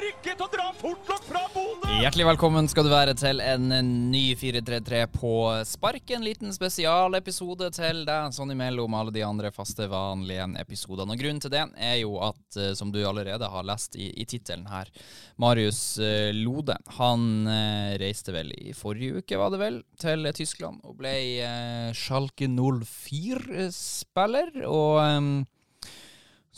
til å dra fort nok fra Bodø! Hjertelig velkommen skal du være til en ny 433 på spark. En liten spesialepisode til deg, sånn imellom alle de andre faste, vanlige episodene. Og Grunnen til det er jo at, eh, som du allerede har lest i, i tittelen her, Marius eh, Lode han eh, reiste vel i forrige uke, var det vel, til Tyskland og ble Schalke 04-spiller. Og eh,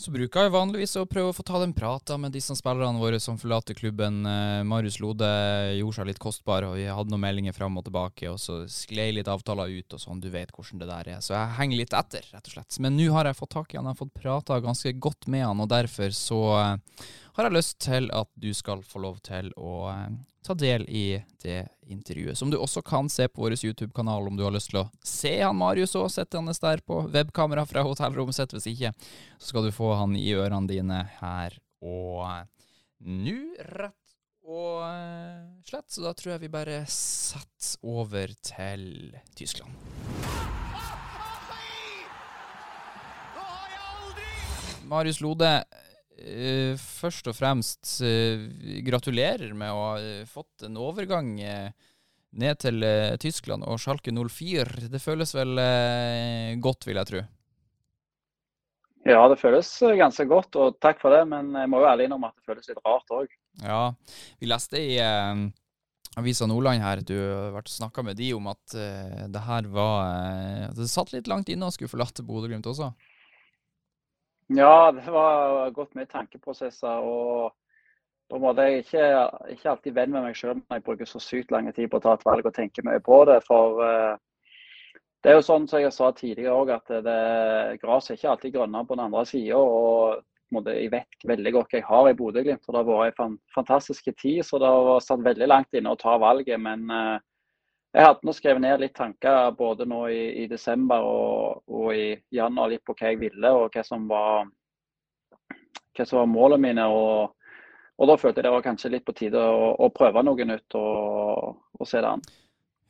så bruker jeg vanligvis å prøve å få ta den prata med disse spillerne våre som forlater klubben. Eh, Marius Lode gjorde seg litt kostbar, og vi hadde noen meldinger fram og tilbake, og så sklei litt avtaler ut og sånn, du vet hvordan det der er. Så jeg henger litt etter, rett og slett. Men nå har jeg fått tak i han, jeg har fått prata ganske godt med han, og derfor så eh, har jeg lyst til at du skal få lov til å eh, ta del i det intervjuet. Som du også kan se på vår YouTube-kanal om du har lyst til å se han Marius òg, sittende der på webkamera fra hotellrommet sitt. Hvis ikke, så skal du få han i ørene dine her og nå, rett og eh, slett. Så da tror jeg vi bare setter over til Tyskland. Marius Lode, eh, først og fremst uh, gratulerer med å ha eh, fått en overgang ned til Tyskland og Schalke 04. Det føles vel godt, vil jeg tro. Ja, det føles ganske godt, og takk for det. Men jeg må jo ærlig innrømme at det føles litt rart òg. Ja, vi leste i Avisa Nordland her, du har vært snakka med de om at det her var Det satt litt langt inne å skulle forlate Bodø-Glimt også. Ja, det var gått mye tankeprosesser. og på en måte Jeg er ikke, ikke alltid venn med meg sjøl når jeg bruker så sykt lang tid på å ta et valg og tenke mye på det. For uh, det er jo sånn som jeg sa tidligere òg, at det, gresset er ikke alltid grønnere på den andre sida. Og måte, jeg vet veldig godt hva jeg har i Bodø-Glimt. Det har vært en fan, fantastisk tid, så det har satt veldig langt inne å ta valget. Men eh, jeg hadde nå skrevet ned litt tanker både nå i, i desember og, og i januar litt på hva jeg ville og hva som var, hva som var målene mine. og og da følte jeg det var kanskje litt på tide å, å prøve noe nytt og, og se det an.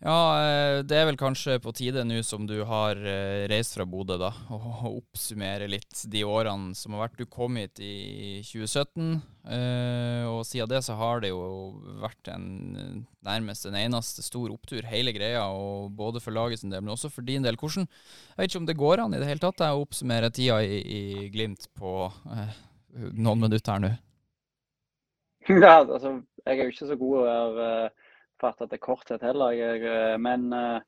Ja, eh, det er vel kanskje på tide nå som du har eh, reist fra Bodø, da, å oppsummere litt de årene som har vært. Du kom hit i 2017, eh, og siden det så har det jo vært en nærmest en eneste stor opptur, hele greia, og både for laget sin del, men også for din del. Hvordan, jeg vet ikke om det går an i det hele tatt å oppsummere tida i, i Glimt på eh, noen minutter her nå? Ja, altså, jeg er jo ikke så god å være uh, det til korthet heller. Jeg, uh, men uh,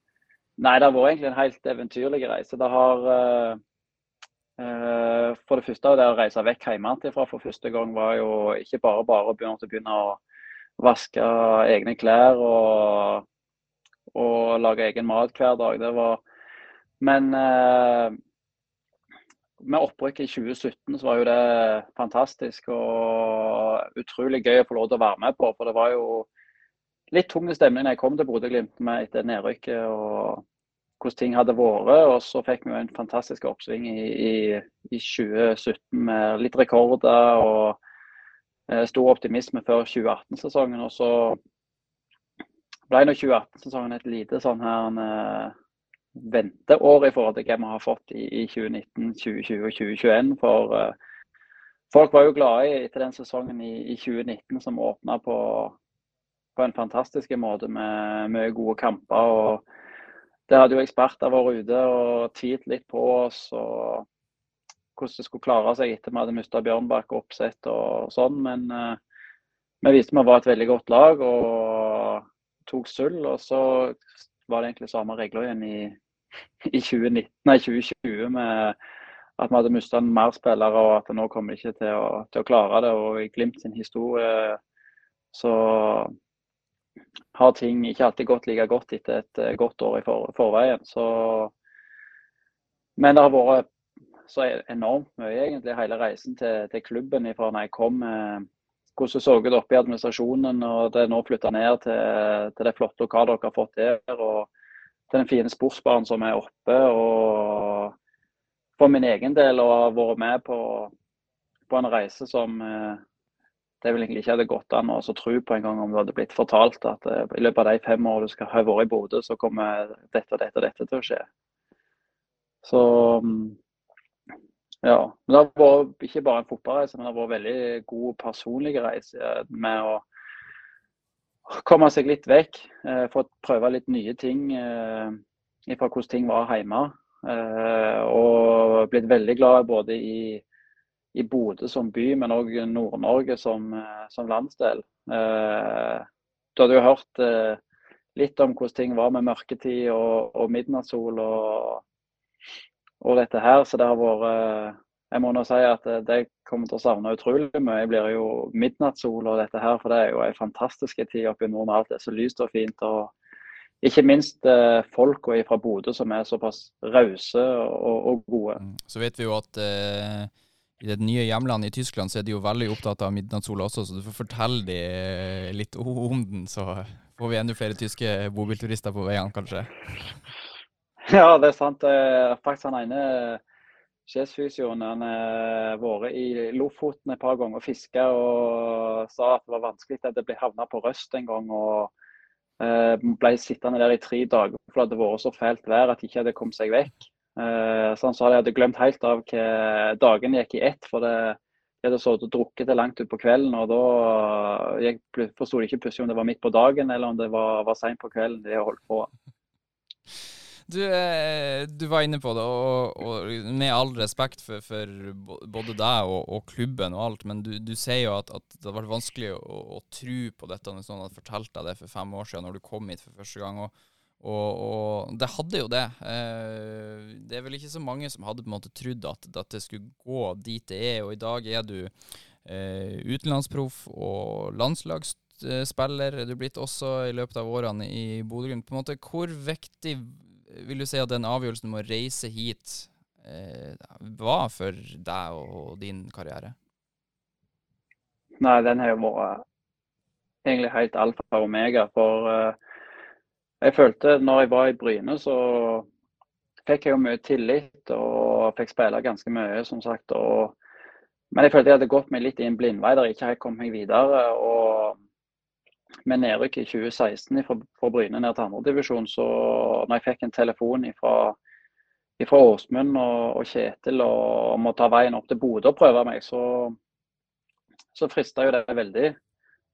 nei, det har vært egentlig en helt eventyrlig reise. Det har uh, For det første, det å reise vekk hjemmefra for første gang var jo ikke bare bare å begynne å vaske egne klær og, og lage egen mat hver dag. Det var Men med opprykket i 2017 så var jo det fantastisk og utrolig gøy å få lov til å være med på. For det var jo litt tung stemning da jeg kom til Bodø-Glimt med etter nedrykket og hvordan ting hadde vært. Og så fikk vi en fantastisk oppsving i, i, i 2017 med litt rekorder og eh, stor optimisme før 2018-sesongen. Og så ble nå 2018-sesongen et lite sånn her eh, venteår i forhold til hva vi har fått i, i 2019, 2020 og 2021. For eh, folk var jo glade etter den sesongen i, i 2019 som åpna på, på, en fantastisk måte med mye gode kamper. og Der hadde jo eksperter vært ute og tvilt litt på oss. og hvordan det skulle klare seg etter vi hadde mista Bjørnbakk oppsett og sånn. Men uh, vi viste vi var et veldig godt lag og tok sølv. Og så var det egentlig samme regler igjen i, i 2019, nei, 2020 med at vi hadde mista mer spillere og at nå kommer de ikke til å, til å, klare det. Og i Glimt sin historie så har ting ikke alltid gått like godt etter et eh, godt år i for, forveien. Så, men det har vært så enormt mye, egentlig, hele reisen til, til klubben fra når jeg kom. hvordan det så ut oppe i administrasjonen. og Det er nå flytta ned til, til, det flotte lokalet dere har fått der. og Til den fine sportsbaren som er oppe. og For min egen del å ha vært med på, på en reise som eh, det vil egentlig ikke hadde gått an å tro på en gang om du hadde blitt fortalt at eh, i løpet av de fem årene du skal ha vært i Bodø, så kommer dette og dette og dette til å skje. Så mm, ja. Men det har vært ikke bare en fotballreise, men det har vært veldig god personlig reise med å komme seg litt vekk. Eh, Fått prøve litt nye ting eh, fra hvordan ting var hjemme. Eh, og blitt veldig glad både i, i Bodø som by, men òg Nord-Norge som, eh, som, landsdel. Eh, du hadde jo hørt eh, litt om hvordan ting var med mørketid og, og midnattssol og, og dette her. Så det har vært Jeg må nå si at det kommer til å savne utrolig mye. Jeg blir jo midnattssol og dette her, for det er jo en fantastisk tid oppe i nord når alt er så lyst og fint. og ikke minst eh, folka fra Bodø som er såpass rause og, og, gode. Mm. Så vet vi jo at eh, i det nye hjemlandet i Tyskland så er de jo veldig opptatt av midnattssola også, så du får fortelle de eh, litt om den, så får vi enda flere tyske bobilturister på veiene, kanskje. Ja, det er sant. Faktisk han ene sjefsfysioen han har vært i Lofoten et par ganger og fiska og sa at det var vanskelig at det ble havna på Røst en gang. og eh, ble sittende der i tre dager for det hadde vært så fælt vær at de ikke hadde kommet seg vekk. Eh, så han sa de hadde glemt helt av hva dagen gikk i ett. for det de hadde sittet og drukket det langt utpå kvelden, og da forsto de ikke plutselig om det var midt på dagen eller om det var, var seint på kvelden de holdt på. Du, eh, du, var inne på det, og, og med all respekt for, for både deg og, og, klubben og alt, men du, du sier jo at, at, det har vært vanskelig å, å tro på dette når noen hadde fortalt deg det for fem år siden, når du kom hit for første gang. og, og det hadde jo det. Eh, det er vel ikke så mange som hadde på en måte trodd at, det skulle gå dit det er, og i dag er du eh, utenlandsproff og landslagsspiller er du blitt også i løpet av årene i Bodø-Glimt. Hvor viktig vil du si at den avgjørelsen om å reise hit eh, var for deg og din karriere? Nei, den har jo vært egentlig helt alfa og omega. For uh, jeg følte når jeg var i Bryne, så fikk jeg jo mye tillit og fikk spille ganske mye, som sagt. Og, men jeg følte jeg hadde gått meg litt i en blindvei der jeg ikke helt kom meg videre. og med nedrykk i 2016 fra, fra Bryne ned til andredivisjon, så når jeg fikk en telefon fra Åsmund og, og, Kjetil og om å ta veien opp til Bodø og prøve meg, så, så frista jo det veldig.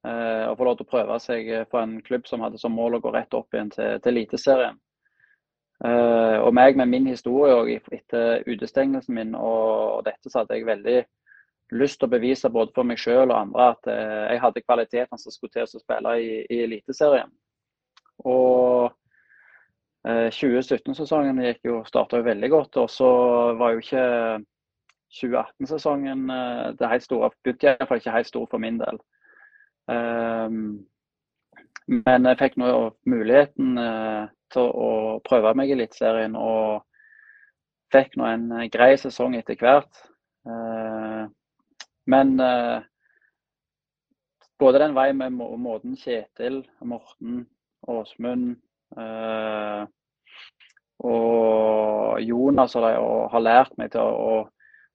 Eh, å få lov til å prøve seg på en klubb som hadde som mål å gå rett opp igjen til, til Eliteserien. Eh, og meg med min historie og etter utestengelsen min og, og dette, så hadde jeg veldig lyst til å bevise både for meg selv og andre at eh, jeg hadde kvalitetene som skulle til å spille i, i Eliteserien. Og eh, 2017-sesongen gikk jo starta veldig godt. Og så var jo ikke 2018-sesongen eh, det helt store. Begynte iallfall ikke helt stor for min del. Um, men jeg fikk nå muligheten eh, til å prøve meg i Eliteserien, og fikk nå en grei sesong etter hvert. Uh, men eh, både den veien med må måten Kjetil, Morten, Åsmund eh, og Jonas og, de har lært meg til å,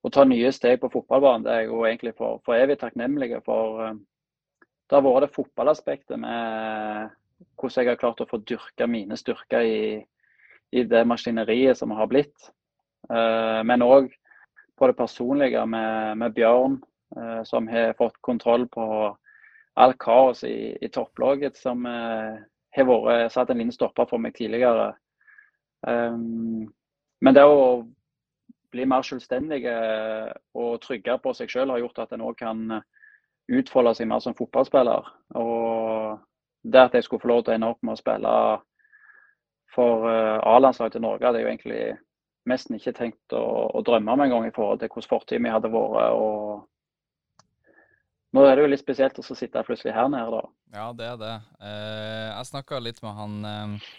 å, ta nye steg på fotballbanen, det er jeg jo egentlig for, for evig takknemlig for. Eh, det har vært det fotballaspektet med hvordan jeg har klart å få dyrka mine styrker i, i det maskineriet som har blitt. Uh, men òg på det personlige med, med Bjørn, Eh, som har fått kontroll på all kaos i, i topplaget, som eh, har vært satt en liten stopper for meg tidligere. Men det å bli mer selvstendig og trygge på seg selv har gjort at en òg kan utfolde seg mer som fotballspiller. Og det at jeg skulle få lov til å ende opp med å spille for A-landslaget til Norge, hadde jeg jo egentlig nesten ikke tenkt å, å drømme om en gang i forhold til hvordan fortiden min hadde vært. og nå er det jo litt spesielt å sitte plutselig her nede, da. Ja, det er det. Eh, jeg snakka litt med han eh,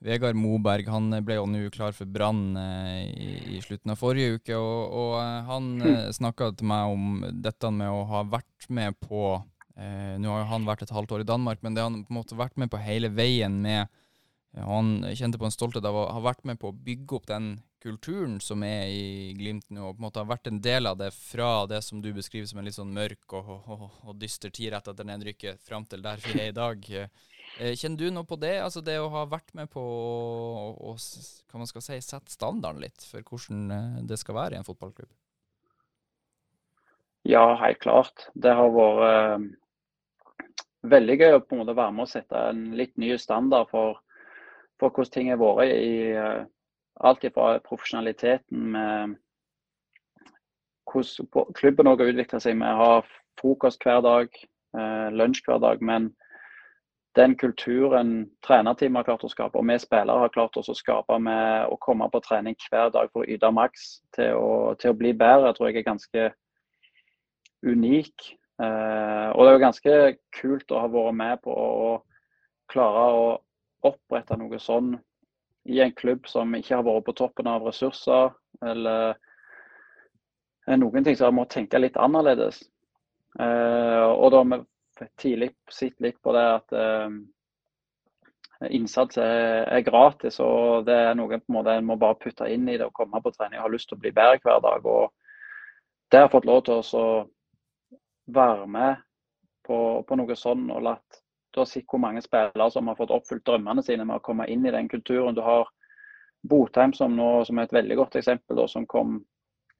Vegard Moberg. Han ble jo nå klar for Brann eh, i, i, slutten av forrige uke. Og, og eh, han mm. Eh, snakka til meg om dette med å ha vært med på Eh, Nå har jo han vært et halvt år i Danmark, men det har han på en måte vært med på hele veien med eh, Han kjente på en stolthet av å ha vært med på å bygge opp den kulturen som er i Glimt nå, og på en måte har vært en del av det fra det som du beskriver som en litt sånn mørk og, og, og dyster tid rett etter nedrykket, fram til der vi er i dag. Eh, Kjenner du noe på det? Altså det å ha vært med på å, å hva man skal si, sette standarden litt for hvordan eh, det skal være i en fotballklubb? Ja, helt klart. Det har vært eh, veldig gøy å på en måte være med å sette en litt ny standard for, for hvordan ting har vært i alt fra profesjonaliteten med hvordan klubben har utvikla seg med å ha frokost hver dag, lunsj hver dag. Men den kulturen trenerteamet har klart å skape, og vi spillere har klart å skape med å komme på trening hver dag for å yte maks til, å- til å bli bedre, tror jeg er ganske unik. Eh, og det er jo ganske kult å ha vært med på å klare å opprette noe sånn i en klubb som ikke har vært på toppen av ressurser, eller eh, noen ting som har måttet tenke litt annerledes. Eh, og da vi tidlig sett litt på det at eh, innsats er, er gratis, og det er noe på en måte en må bare putte inn i det og komme på trening og ha lyst til å bli bedre hver dag. og det har fått lov til å være med på, på noe sånn og latt har sett hvor mange spillere som har fått oppfylt drømmene sine med å komme inn i den kulturen. Du har Botheim som nå som er et veldig godt eksempel, da, som kom,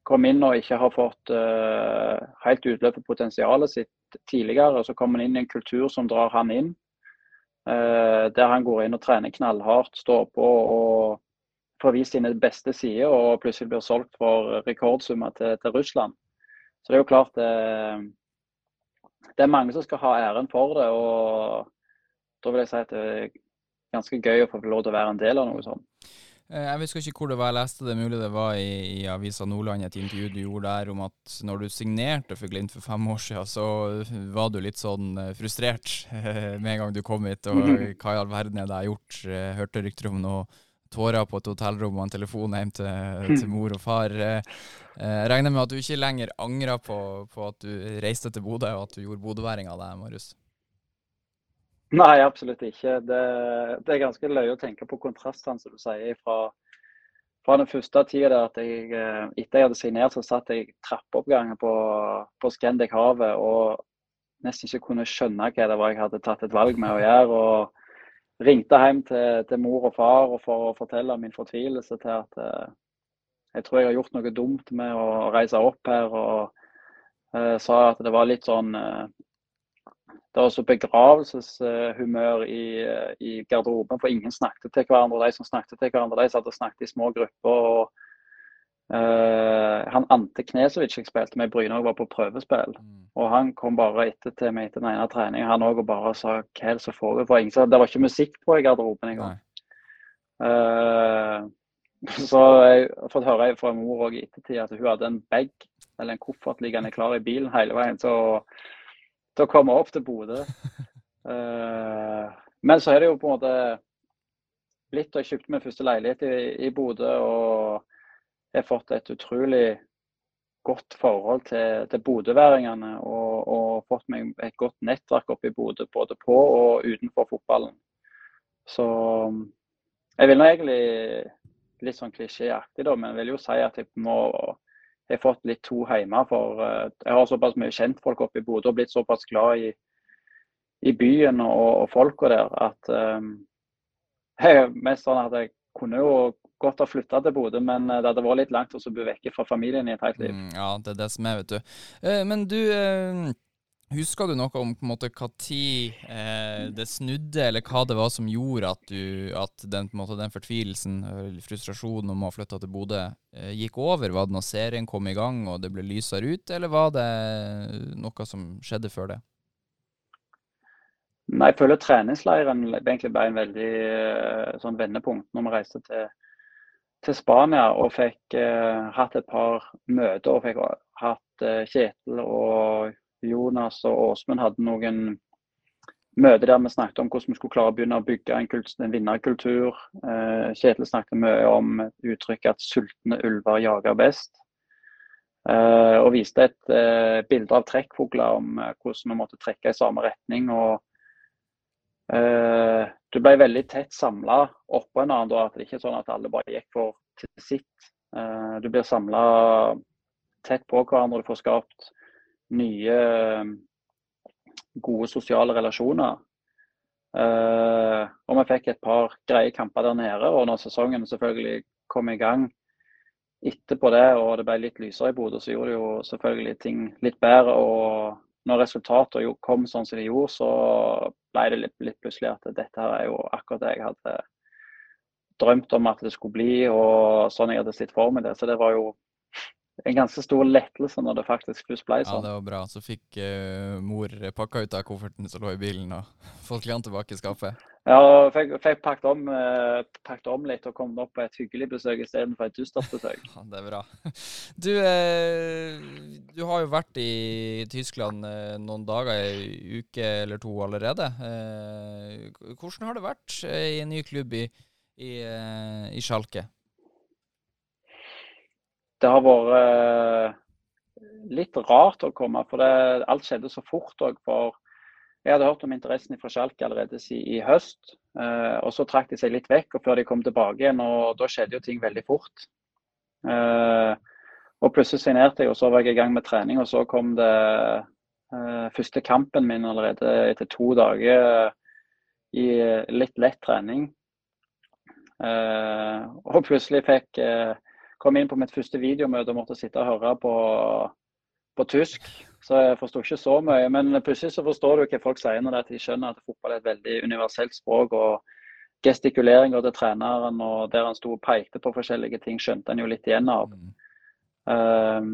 kom inn og ikke har fått uh, helt utløp for potensialet sitt tidligere. Så kommer han inn i en kultur som drar han inn. eh, der han går inn og trener knallhardt, står på og får vist sine beste sider, og plutselig blir solgt for rekordsummer til, til Russland. Så det er jo klart det, det er mange som skal ha æren for det. og Da vil jeg si at det er ganske gøy å få lov til å være en del av noe sånt. Eh, Jeg husker ikke hvor det var jeg leste det, mulig det var i, i Avisa Nordland, et intervju du gjorde der om at når du signerte for Glimt for fem år siden, så var du litt sånn eh, frustrert med en gang du kom hit. Og hva i all verden er det jeg har gjort? Eh, Hørte rykter om noe tårer på et hotellrom og en telefon hjem til, til mor og far. Jeg regner med at du ikke lenger angrer på, på at du reiste til Bodø, og at du gjorde bodøværing av deg, Marius. Nei, absolutt ikke. Det, det er ganske løye å tenke på kontrastene, som du sier, fra, fra den første tida at jeg eh, etter jeg hadde signert, så satt jeg i på, på Scandic Havet og nesten ikke kunne skjønne hva det var jeg hadde tatt et valg med å gjøre. og Ringte hjem til, til mor og far og for å fortelle min fortvilelse til at eh, jeg tror jeg har gjort noe dumt med å reise opp her. Og eh, sa at det var litt sånn eh, det var så begravelseshumør i, eh, i garderoben, for ingen snakket til hverandre. De som snakket til hverandre, de satt og snakket i små grupper. og Uh, Han Ante Knesovic jeg spilte med i Bryne, var på prøvespill. Og Han kom bare etter til meg etter den ene treningen han også, og bare sa hva er det som foregår. Det var ikke musikk på i garderoben engang. Eh, så jeg har fått høre fra mor også i ettertid at hun hadde en bag eller en koffert liggende klar i bilen hele veien til å, til å komme opp til Bodø. Eh, men så er det jo på en måte blitt og Jeg kjøpte min første leilighet i, i Bodø og jeg har fått et utrolig godt forhold til, til bodøværingene. Og, og fått meg et godt nettverk oppe i Bodø, både på og utenfor fotballen. Så jeg vil nå egentlig litt sånn klisjéaktig, da, men jeg vil jo si at jeg må jeg har fått litt to hjemme. For eh, jeg har såpass mye kjentfolk oppe i Bodø og blitt såpass glad i, i byen og, og folka der at um, jeg mest sånn at jeg kunne jo godt ha flytta til Bodø, men eh, det hadde vært litt langt å bli vekke fra familien i et helt liv. Mm, ja, det er det som er, vet du. Men du, husker du noe om på en måte tid eh, det snudde, eller hva det var som gjorde at, du, at den, måte, den fortvilelsen, eller frustrasjonen om å ha flytta til Bodø, eh, gikk over? Var det når serien kom i gang og det ble lysere ut, eller var det noe som skjedde før det? Nei, jeg føler treningsleiren egentlig ble en veldig eh, sånn vendepunkt når vi reiste til, til Spania og fikk eh, hatt et par møter. og fikk hatt eh, Kjetil og Jonas og Åsmund hadde noen møter der vi snakket om hvordan vi skulle klare å begynne å bygge en, kultur, en vinnerkultur. Eh, Kjetil snakket mye om uttrykket at sultne ulver jager best. Eh, og viste et eh, bilde av trekkfugler om eh, hvordan vi måtte trekke i samme retning. og eh, Du ble veldig tett samla oppå en annen. Da, at det ikke er sånn at alle bare gikk for til sitt. Eh, du blir samla tett på hverandre. Du får skapt nye gode sosiale relasjoner. Uh, og vi fikk et par greie kamper der nede. Og når sesongen selvfølgelig kom i gang etterpå det, og det ble litt lysere i Bodø, så gjorde det jo selvfølgelig ting litt bedre. Og når resultatene kom sånn som de gjorde, så ble det litt, litt plutselig at dette her er jo akkurat det jeg hadde drømt om at det skulle bli, og sånn jeg hadde sett for meg det. Så det var jo en ganske stor lettelse når det faktisk først ble sånn. Ja, det var bra. Så fikk uh, mor pakka ut av kofferten som lå i bilen, og fått klærne tilbake i skapet. Ja, fikk, fikk pakket, om, uh, pakket om litt og kommet opp på et hyggelig besøk istedenfor et dystert besøk. Ja, det er bra. Du, uh, du har jo vært i Tyskland noen dager, ei uke eller to allerede. hvordan har det vært i en ny klubb i, i, i Schalke? Det har vært eh, litt rart å komme, for det, alt skjedde så fort òg. For jeg hadde hørt om interessen fra Schalke allerede i, i høst. Eh, og så trakk de seg litt vekk og før de kom tilbake igjen, og da skjedde jo ting veldig fort. Eh, og plutselig signerte jeg, og så var jeg i gang med trening, og så kom det eh, første kampen min allerede etter to dager i litt lett trening. Eh, og plutselig fikk eh, kom inn på mitt første videomøte og måtte sitte og høre på, på tysk. Så jeg forsto ikke så mye. Men plutselig så forstår du hva folk sier når de skjønner at fotball er et veldig universelt språk. og Gestikuleringer til treneren og der han sto og pekte på forskjellige ting, skjønte han jo litt igjen av. Mm. Um,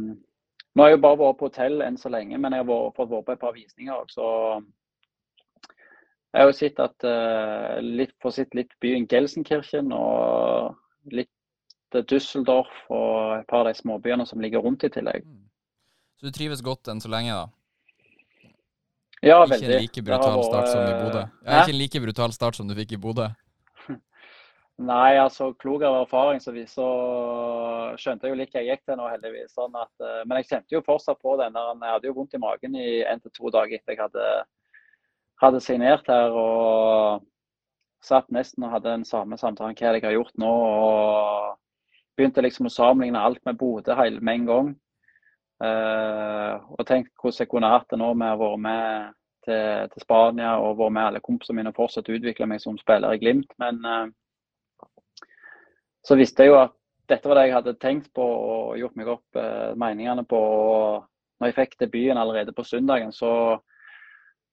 nå har jeg jo bare vært på hotell enn så lenge, men jeg har vært, fått vært på et par visninger òg, så jeg har jo sett at uh, litt, litt byen Gelsenkirchen og litt Düsseldorf og et par av de småbyene som ligger rundt i tillegg. Mm. Så du trives godt enn så lenge, da? Ja, ikke veldig. En like brutal start som i Bodø? Ja, ikke en like brutal start som du fikk i Bodø? Nei, altså klok av erfaring så, vi, så skjønte jeg jo litt jeg gikk til nå, heldigvis. Sånn at, eh, men jeg kjente jo fortsatt på den der Jeg hadde jo vondt i magen i en til to dager etter jeg hadde, hadde signert her. og satt nesten og hadde den samme samtalen hva jeg har gjort nå. og begynte liksom å sammenligne alt med Bodø med en gang. Uh, og tenkte hvordan jeg kunne hatt det nå med å være med til, til, Spania og være med alle kompisene mine og fortsatt utvikle meg som spiller i Glimt. Men uh, så visste jeg jo at dette var det jeg hadde tenkt på og gjort meg opp uh, meningene på. og når jeg fikk debuten allerede på søndagen, så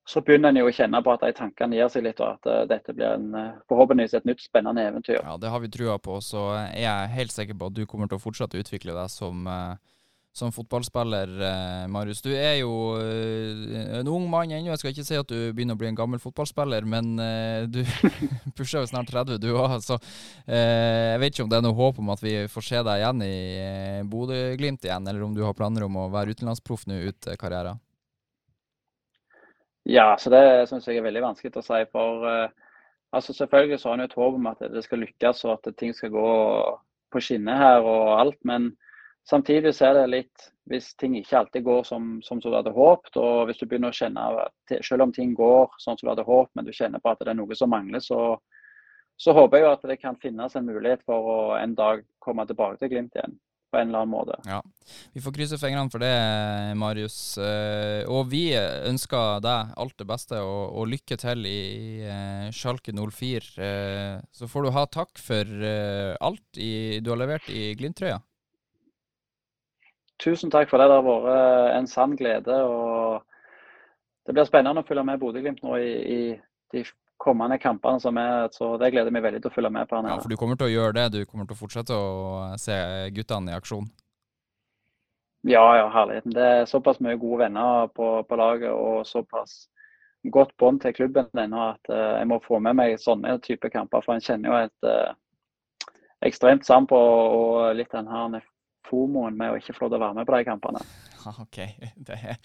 så begynner en jo å kjenne på at de tankene gir seg litt, og at uh, dette blir en, uh, forhåpentligvis et nytt spennende eventyr. Ja, Det har vi trua på. Så er jeg helt sikker på at du kommer til å fortsette å utvikle deg som, uh, som fotballspiller, Marius. Du er jo en ung mann ennå. Jeg skal ikke si at du begynner å bli en gammel fotballspiller, men du pusher jo snart 30, du òg. Så jeg vet ikke om det er noe håp om at vi får se deg igjen i Bodø-Glimt igjen, eller om du har planer om å være utenlandsproff nå ut karrieren? Ja, så det syns jeg er veldig vanskelig å si. For uh, altså selvfølgelig så har en et håp om at det skal lykkes og at ting skal gå på skinner her og alt. Men samtidig så er det litt hvis ting ikke alltid går som, som du hadde håpet, og hvis du begynner å kjenne Selv om ting går sånn som du hadde håpet, men du kjenner på at det er noe som mangler, så, så håper jeg jo at det kan finnes en mulighet for å en dag komme tilbake til Glimt igjen på en eller annen måte. Ja, Vi får krysse fingrene for det, Marius. Eh, og vi ønsker deg alt det beste og, og lykke til i, eh, Schalke 04. Eh, så får du ha takk for alt i, du har levert i Glimt-trøya. Tusen takk for det. Det har vært en sann glede. og Det blir spennende å følge med Bodø-Glimt nå i, i de kommende kampene som er, så det gleder jeg meg veldig til å følge med på. Ja, For du kommer til å gjøre det? Du kommer til å fortsette å se guttene i aksjon? Ja, ja, herligheten. Det er såpass mye gode venner på, på laget og såpass godt bånd til klubben ennå at uh, jeg må få med meg sånne type kamper. For en kjenner jo et uh, ekstremt sampo og litt den her fomoen med å ikke få lov til å være med på de kampene. OK. Det er,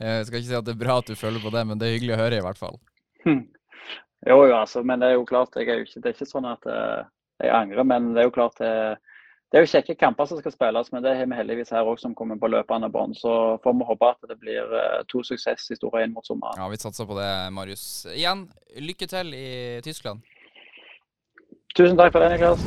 jeg skal ikke si at det er bra at du føler på det, men det er hyggelig å høre i hvert fall. Jo, jo, altså, men det er jo klart, er jo ikke, det er ikke sånn at uh, jeg angrer. Men det er jo klart det, det er jo kjekke kamper som skal spilles, men det har vi heldigvis her òg som kommer på løpende bånd. Så får vi håpe at det blir eh, to suksesshistorier inn mot sommeren. Ja, vi satser på det, Marius. Igjen, lykke til i Tyskland. Tusen takk for det, Niklas.